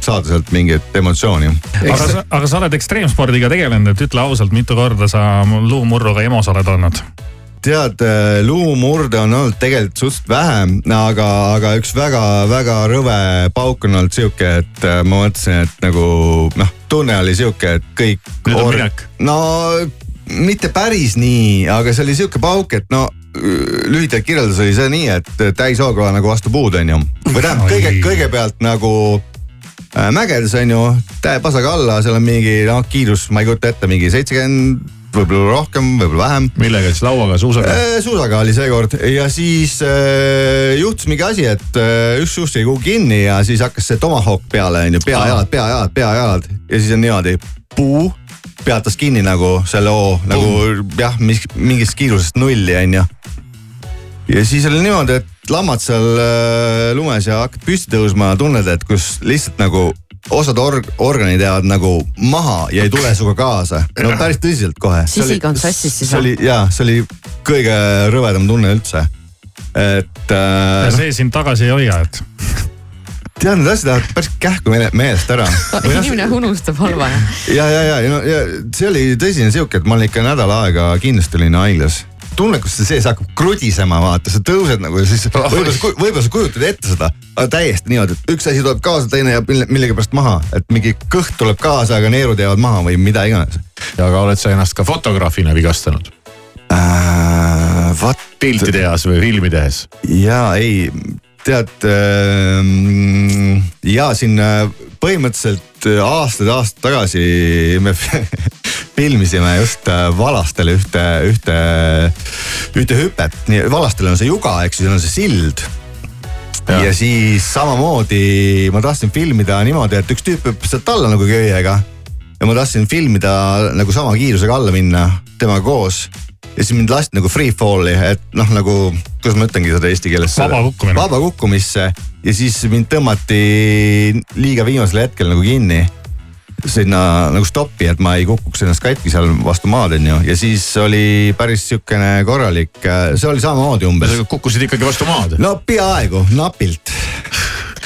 saada sealt mingit emotsiooni. aga sa, aga sa oled ekstreemspordiga tegelenud, et ütle ausalt, mitu korda sa luumurruga EMO-s oled olnud? Tead, luumurde on olnud tegelikult suhteliselt vähe, aga, aga üks väga-väga rõve pauk on olnud sihuke, et äh, ma mõtlesin, et nagu noh, tunne oli sihuke, et kõik. Nüüd on minek. no mitte päris nii, aga see oli sihuke pauk, et no lühidalt kirjeldus oli see nii, et täishooga nagu vastu puud, onju. või tähendab kõige, kõigepealt nagu äh, mägedes onju, tähepasaga alla, seal on mingi noh, kiirus, ma ei kujuta ette, mingi seitsekümmend, võib-olla rohkem, võib-olla vähem. Millega siis, lauaga, suusaga? Äh, suusaga oli seekord ja siis äh, juhtus mingi asi, et äh, üks suust jäi kuhugi kinni ja siis hakkas see tomahawk peale onju, peajalad, peajalad, peajalad. Ja siis on niimoodi, puu peatas kinni nagu selle hoo nagu jah, mis mingist kiirusest nulli onju. ja siis oli niimoodi, et lammad seal äh, lumes ja hakkad püsti tõusma, tunned, et kus lihtsalt nagu osad org-, organid jäävad nagu maha ja ei tule sinuga kaasa. no päris tõsiselt kohe. Sisig on sassis siis see oli ja see oli kõige rõvedam tunne üldse. et äh, ja see sind tagasi ei hoia, et tead, need asjad lähevad päris kähku meele, meelest ära. inimene unustab halva ja, ja, ja, ja, ja see oli tõsine sihuke, et ma olin ikka nädal aega kindlasti olin haiglas tunne, kus see sees hakkab krudisema, vaata, sa tõused nagu ja siis võib-olla sa, võib-olla sa kujutad ette seda, aga täiesti niimoodi, et üks asi tuleb kaasa, teine jääb mille- millegipärast maha, et mingi kõht tuleb kaasa, aga neerud jäävad maha või mida iganes aga oled sa ennast ka fotograafina vigastanud äh,? Vat. pilti tehes või filmi tehes? ja ei, tead äh, ja siin põhimõtteliselt äh, aastaid-aastaid tagasi me filmisime just äh, Valastele ühte, ühte, ühte hüpet, nii Valastel on see juga, ehk siis on see sild. Ja. ja siis samamoodi ma tahtsin filmida niimoodi, et üks tüüp hüppas sealt alla nagu köiega. ja ma tahtsin filmida nagu sama kiirusega alla minna temaga koos ja siis mind lasti nagu free fall'i, et noh, nagu kuidas ma ütlengi seda eesti keeles. Vaba kukkumine. vaba kukkumisse ja siis mind tõmmati liiga viimasel hetkel nagu kinni sinna nagu stoppi, et ma ei kukuks ennast katki seal vastu maad, onju. ja siis oli päris sihukene korralik, see oli samamoodi umbes. kukkusid ikkagi vastu maad? no peaaegu, napilt.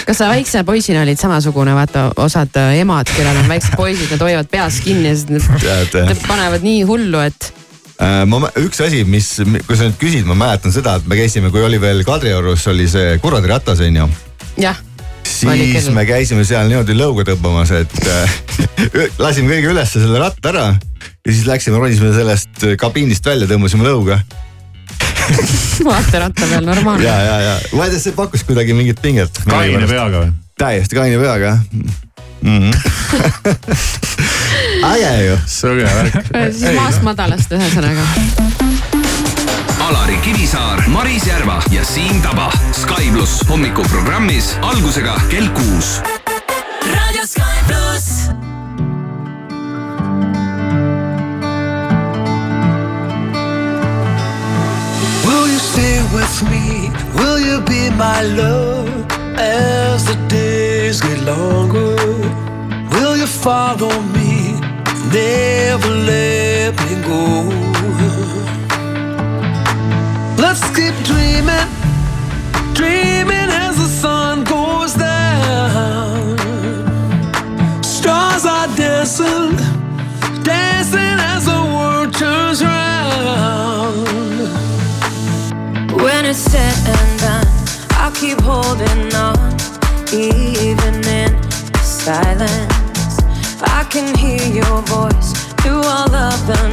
kas sa väikse poisina olid samasugune, vaata osad äh, emad, kellel on väiksed poisid, nad hoiavad peas kinni ja siis nad, nad panevad nii hullu, et Äh, ma, üks asi, mis, kui sa nüüd küsid, ma mäletan seda, et me käisime, kui oli veel Kadriorus oli see Kuradi ratas, onju. jah. Siis me käisime seal niimoodi lõuga tõmbamas, et äh, lasime kõige ülesse selle ratta ära. ja siis läksime, ronisime sellest kabiinist välja, tõmbasime lõuga. vaateratta peal normaalne. ja, ja, ja ma ei tea, see pakkus kuidagi mingit pinget. kaine peaga või? täiesti kaine peaga mm. -hmm. äge ju. sõge värk. siis maast madalast ühesõnaga. Alari Kivisaar, Maris Järva ja Siim Taba. Sky pluss hommikuprogrammis algusega kell kuus. Radio Sky pluss. Will you stay with me? Will you be my love? as the days get longer? Will you follow me? Never let me go. Let's keep dreaming, dreaming as the sun goes down. Stars are dancing, dancing as the world turns round. When it's said and done, I'll keep holding on, even in silence. I can hear your voice through all of the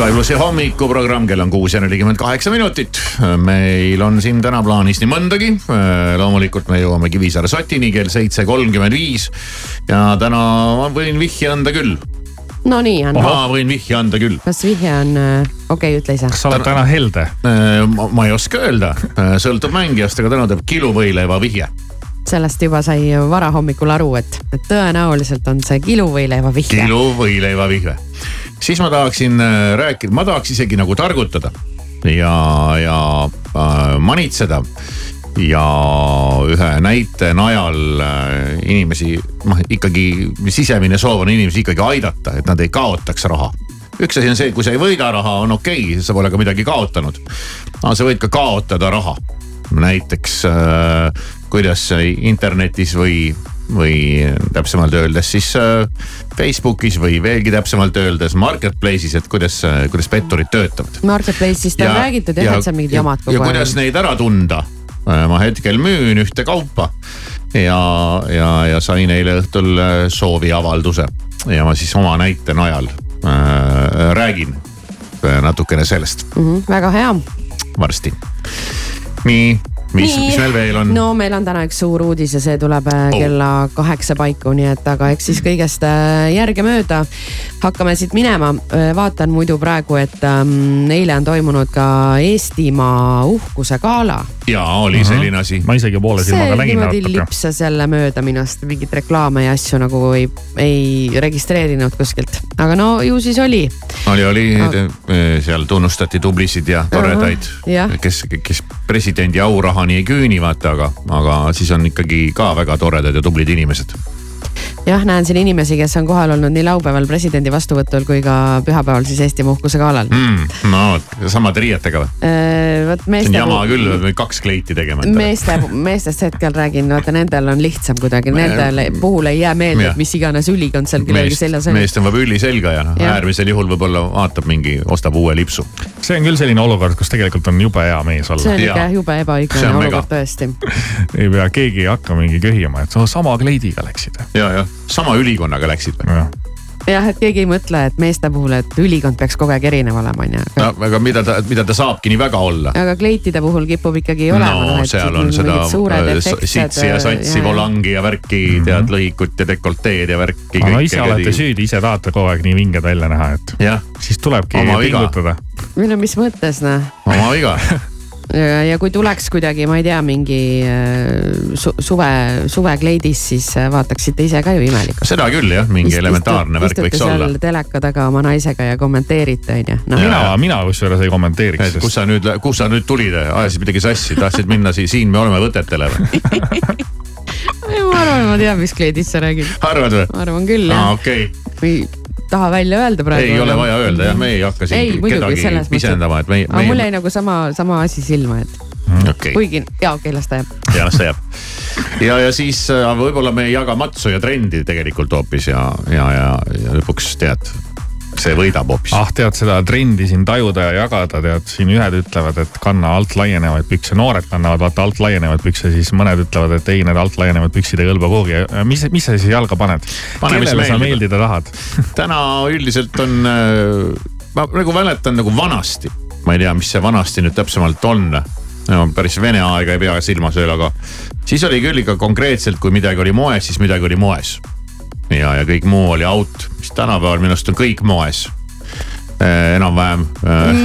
Sky plussi hommikuprogramm, kell on kuus ja nelikümmend kaheksa minutit. meil on siin täna plaanis nii mõndagi. loomulikult me jõuame Kivisaare sotini kell seitse kolmkümmend viis. ja täna ma võin vihje anda küll. no nii on. ma võin vihje anda küll. kas vihje on, okei okay,, ütle ise. kas sa oled täna helde? ma, ma ei oska öelda, sõltub mängijast, aga täna teeb kiluvõileiva vihje. sellest juba sai varahommikul aru, et, et tõenäoliselt on see kiluvõileiva vihje. kiluvõileiva vihje. Siis ma tahaksin äh, rääkida, ma tahaks isegi nagu targutada ja, ja äh, manitseda ja ühe näite najal äh, inimesi, noh ikkagi sisemine soov on inimesi ikkagi aidata, et nad ei kaotaks raha üks asi on see, kui sa ei võida raha, on okei okay,, sa pole ka midagi kaotanud. aga sa võid ka kaotada raha. näiteks äh, kuidas internetis või, või täpsemalt öeldes siis äh, Facebookis või veelgi täpsemalt öeldes marketplace'is, et kuidas, kuidas petturid töötavad. Marketplace'ist on räägitud jah, et seal mingid jamad ja kogu kuidas aeg. neid ära tunda? ma hetkel müün ühte kaupa ja, ja, ja sain eile õhtul äh, sooviavalduse ja ma siis oma näite najal äh, räägin äh, natukene sellest Mm -hmm, väga hea. varsti. nii, mis, mis meil veel on? no meil on täna üks suur uudis ja see tuleb oh. kella kaheksa paiku, nii et aga eks siis kõigest äh, järgemööda hakkame siit minema. vaatan muidu praegu, et ähm, eile on toimunud ka Eestimaa uhkuse gala. ja oli selline asi. ma isegi poole silmaga nägin niimoodi natuke. lipsas jälle mööda minust, mingeid reklaame ja asju nagu ei, ei registreerinud kuskilt, aga no ju siis oli. oli, oli, seal tunnustati tublisid ja toredaid kes, kes presidendi aurahani ei küüni, vaata, aga, aga siis on ikkagi ka väga toredad ja tublid inimesed. jah, näen siin inimesi, kes on kohal olnud nii laupäeval presidendi vastuvõtul kui ka pühapäeval siis Eestimaa uhkuse galal mm,. no vot, samade riietega või? Äh, vot see meeste jama küll, peab kaks kleiti tegema. meeste, meestest hetkel räägin, vaata nendel on lihtsam kuidagi, nendele puhul ei jää meelde, et mis iganes ülikond seal kellelgi seljas, on. meest tõmbab üli selga ja noh, äärmisel juhul võib-olla vaatab mingi, ostab uue lipsu. see on küll selline olukord, kus tegelikult on jube hea mees see olla on. ikka jube See ebaõiglane olukord tõesti. ei pea, keegi ei hakka mingi köhima, et sa sama kleidiga läksid. ja, jah, sama ülikonnaga läksid või? jah, et keegi ei mõtle, et meeste puhul, et ülikond peaks kogu aeg erinev olema, onju. no aga mida ta, mida ta saabki nii väga olla aga kleitide puhul kipub ikkagi olema. no seal on seda äh, sitsi ja satsi, volangi ja värki mm, -hmm. tead, lõhikut ja dekolteed ja värki. no ise olete süüdi, ise tahate kogu aeg nii vinged välja näha, et siis tulebki Oma viga. pingutada. või no mis mõttes noh. oma viga. ja, kui tuleks kuidagi, ma ei tea, mingi äh, su, suve, suvekleidis, siis äh, vaataksite ise ka ju imelik. seda küll jah, mingi elementaarne värk võiks olla. teleka taga oma naisega ja kommenteerite onju. noh, mina, mina kusjuures ei kommenteeriks, kus sa nüüd, kus sa nüüd tulid, ajasid midagi sassi, tahtsid minna siin, siin me oleme võtetele või? ma arvan, ma tean, mis kleidist sa räägid. arvad või? ma arvan küll aa, jah. okei, või taha välja öelda praegu. ei ole vaja öelda jah, me ei hakka ei, siin muidugi kedagi pisendama, et meie, aga mul jäi nagu sama, sama asi silma, et okei, kuigi jaa, okei, las ta jääb. ja las ta jääb. ja, ja siis äh, võib-olla me ei jaga matsu ja trendi tegelikult hoopis ja, ja, ja, ja lõpuks tead, see võidab hoopis. ah tead seda trendi siin tajuda ja jagada, tead siin ühed ütlevad, et kanna alt laienevaid pükse, noored kannavad vaata alt laienevaid pükse, siis mõned ütlevad, et ei, need alt laienevad püksid ei kõlba kuhugi. mis, mis sa siis jalga paned? Kellele sa meeldida tahad? täna üldiselt on, ma nagu mäletan nagu vanasti, ma ei tea, mis see vanasti nüüd täpsemalt on no päris vene aega ei pea silmas veel, aga siis oli küll ikka konkreetselt, kui midagi oli moes, siis midagi oli moes. ja, ja kõik muu oli out, mis tänapäeval minu arust on kõik moes. enam-vähem.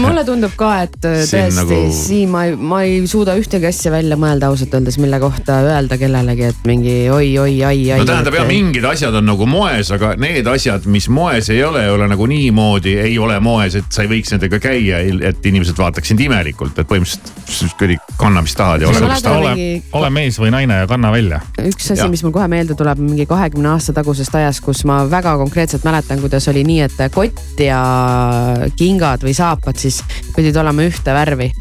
mulle tundub ka, et äh, tõesti nagu- siin ma ei, ma ei suuda ühtegi asja välja mõelda ausalt öeldes, mille kohta öelda kellelegi, et mingi oi-oi, ai-ai. no tähendab jah, mingid asjad on nagu moes, aga need asjad, mis moes ei ole, ei ole nagu niimoodi, ei ole moes, et sa ei võiks nendega käia, et inimesed vaataksid sind imelikult, et põhimõtteliselt kuradi kanna, mis tahad ja ole, kus on tahad. ole ole mees või naine ja kanna välja. üks asi mis mul kohe meelde tuleb, mingi kahekümne aasta tagusest ajast, kus ma väga konkreetselt mäletan, kuidas oli nii, et kott ja kingad või saapad siis pidid olema ühte värvi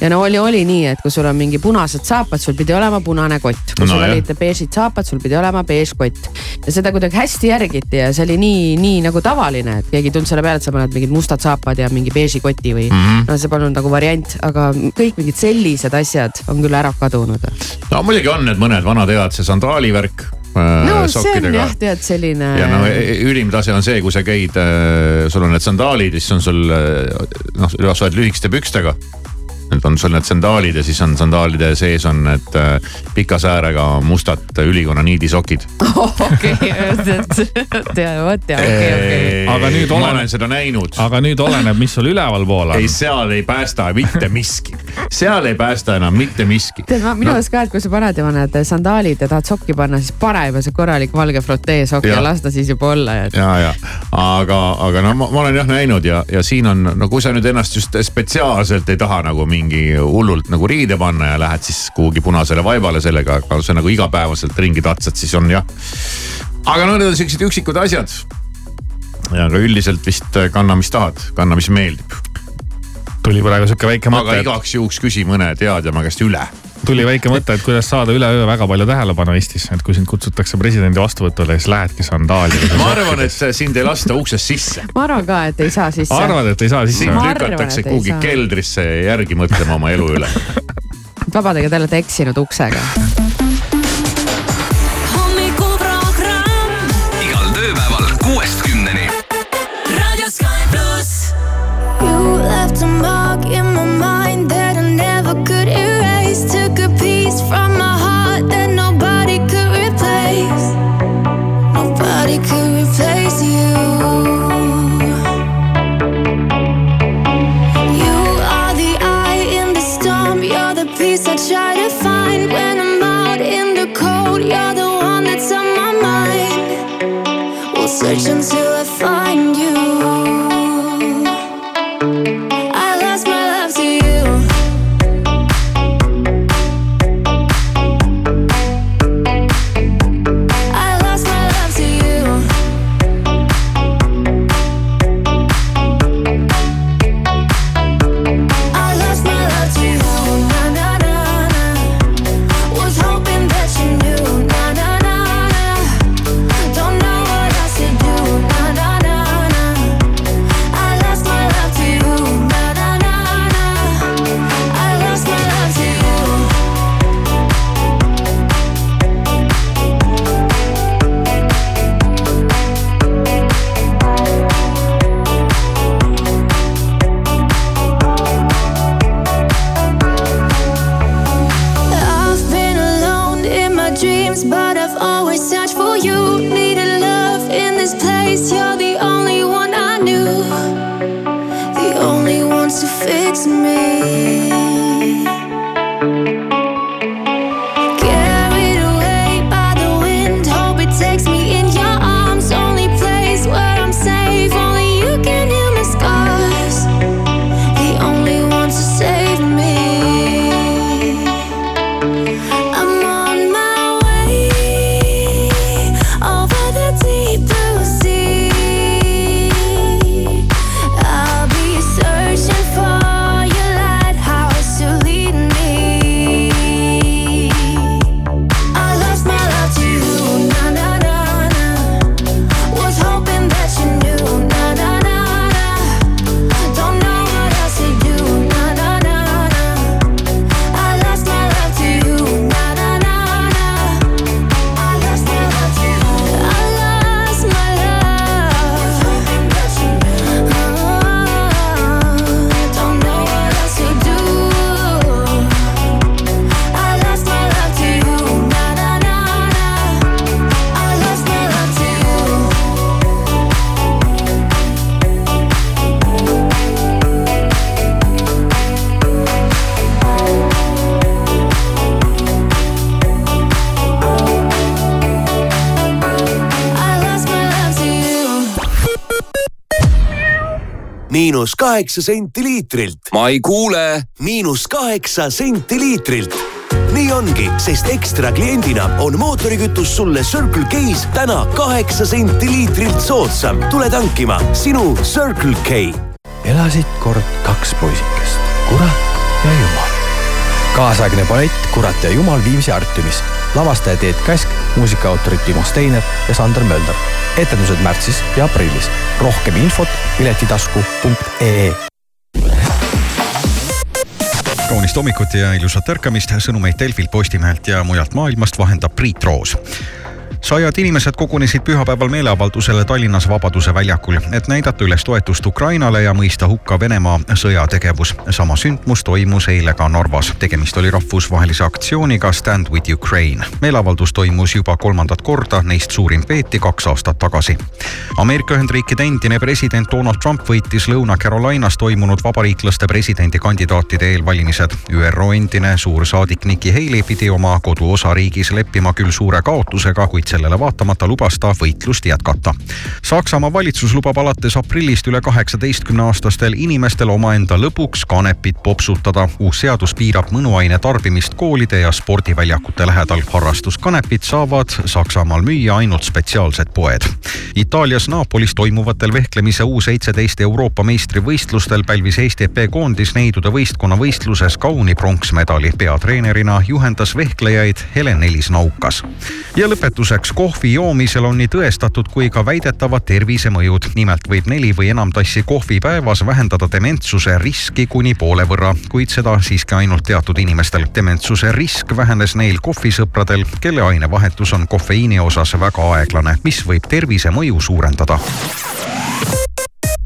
ja no oli, oli nii, et kui sul on mingi punased saapad, sul pidi olema punane kott, kui No sul jah. olid beežid saapad, sul pidi olema beež kott. ja seda kuidagi hästi järgiti ja see oli nii, nii nagu tavaline, et keegi ei tulnud selle peale, et sa paned mingid mustad saapad ja mingi beeži koti või mm. -hmm. no see polnud nagu variant, aga kõik mingid sellised asjad on küll ära kadunud. no muidugi on need mõned vanad head, see sandaalivärk äh, no see on sokkidega jah, tead selline. ja no e- ülim tase on see, kui sa käid, sul on need sandaalid ja siis on sul äh, noh, sa oled lühikeste pükstega. Need on sul need sandaalid ja siis on sandaalide sees on need äh, pika säärega mustad ülikonna niidisokid. okei, vot ja okei, okei. Aga nüüd ma olen- seda näinud. aga nüüd oleneb, mis sul ülevalpool on ei, seal ei päästa mitte miski, seal ei päästa enam mitte miski. tead, ma minu arust ka, et kui sa paned juba need sandaalid ja tahad sokki panna, siis pane juba see korralik valge frotee sokk ja las ta siis juba olla ja. ja, ja aga, aga no ma, ma olen jah näinud ja, ja siin on, no kui sa nüüd ennast just spetsiaalselt ei taha nagu mingi hullult nagu riide panna ja lähed siis kuhugi punasele vaibale sellega, aga sa nagu igapäevaselt ringi tatsad, siis on jah. aga no need on siuksed üksikud asjad. ja aga üldiselt vist kanna, mis tahad, kanna, mis meeldib. tuli praegu sihuke väike aga mõte, igaks juhuks küsi mõne teadjama käest üle. Tuli väike mõte, et kuidas saada üleöö väga palju tähelepanu Eestis, et kui sind kutsutakse presidendi vastuvõtule, siis lähedki sandaalides. ma arvan, et sind ei lasta uksest sisse. ma arvan ka, et ei saa sisse. arvad, et ei saa sisse sind lükatakse kuhugi keldrisse järgi mõtlema oma elu üle. vabandage, te olete eksinud uksega. Searching to miinus kaheksa senti liitrilt. ma ei kuule. miinus kaheksa senti liitrilt. nii ongi, sest ekstra kliendina on mootorikütus sulle Circle K-s täna kaheksa senti liitrilt soodsam. tule tankima sinu Circle K. elasid kord kaks poisikest, kurat ja jumal. kaasaegne ballett Kurat ja jumal Viimsi Artiumis. Lavastaja Teet Käsk, muusikaautorid Timo Steiner ja Sander Mölder. etendused märtsis ja aprillis. rohkem infot piletitasku.ee kaunist hommikut ja ilusat ärkamist, sõnumeid Delfilt, Postimehelt ja mujalt maailmast vahendab Priit Roos sajad inimesed kogunesid pühapäeval meeleavaldusele Tallinnas Vabaduse väljakul, et näidata üles toetust Ukrainale ja mõista hukka Venemaa sõjategevus. sama sündmus toimus eile ka Narvas. tegemist oli rahvusvahelise aktsiooniga Stand with Ukraine. meeleavaldus toimus juba kolmandat korda, neist suurim peeti kaks aastat tagasi. Ameerika Ühendriikide endine president Donald Trump võitis Lõuna-Carolinas toimunud vabariiklaste presidendikandidaatide eelvalimised. ÜRO endine suursaadik Nikki Haley pidi oma koduosariigis leppima küll suure kaotusega, kuid sellele vaatamata lubas ta võitlust jätkata. Saksamaa valitsus lubab alates aprillist üle kaheksateistkümne aastastel inimestel omaenda lõbuks kanepit popsutada. uus seadus piirab mõnuaine tarbimist koolide ja spordiväljakute lähedal. harrastuskanepit saavad Saksamaal müüa ainult spetsiaalsed poed. Itaalias Napolis toimuvatel vehklemise U seitseteist Euroopa meistrivõistlustel pälvis Eesti EP koondis neidude võistkonna võistluses kauni pronksmedali. peatreenerina juhendas vehklejaid Helen-Elis Naukas. ja lõpetuseks, kohvi joomisel on nii tõestatud kui ka väidetavad tervisemõjud. nimelt võib neli või enam tassi kohvi päevas vähendada dementsuse riski kuni poole võrra, kuid seda siiski ainult teatud inimestel. dementsuse risk vähenes neil kohvisõpradel, kelle ainevahetus on kofeiini osas väga aeglane, mis võib tervisemõju suurendada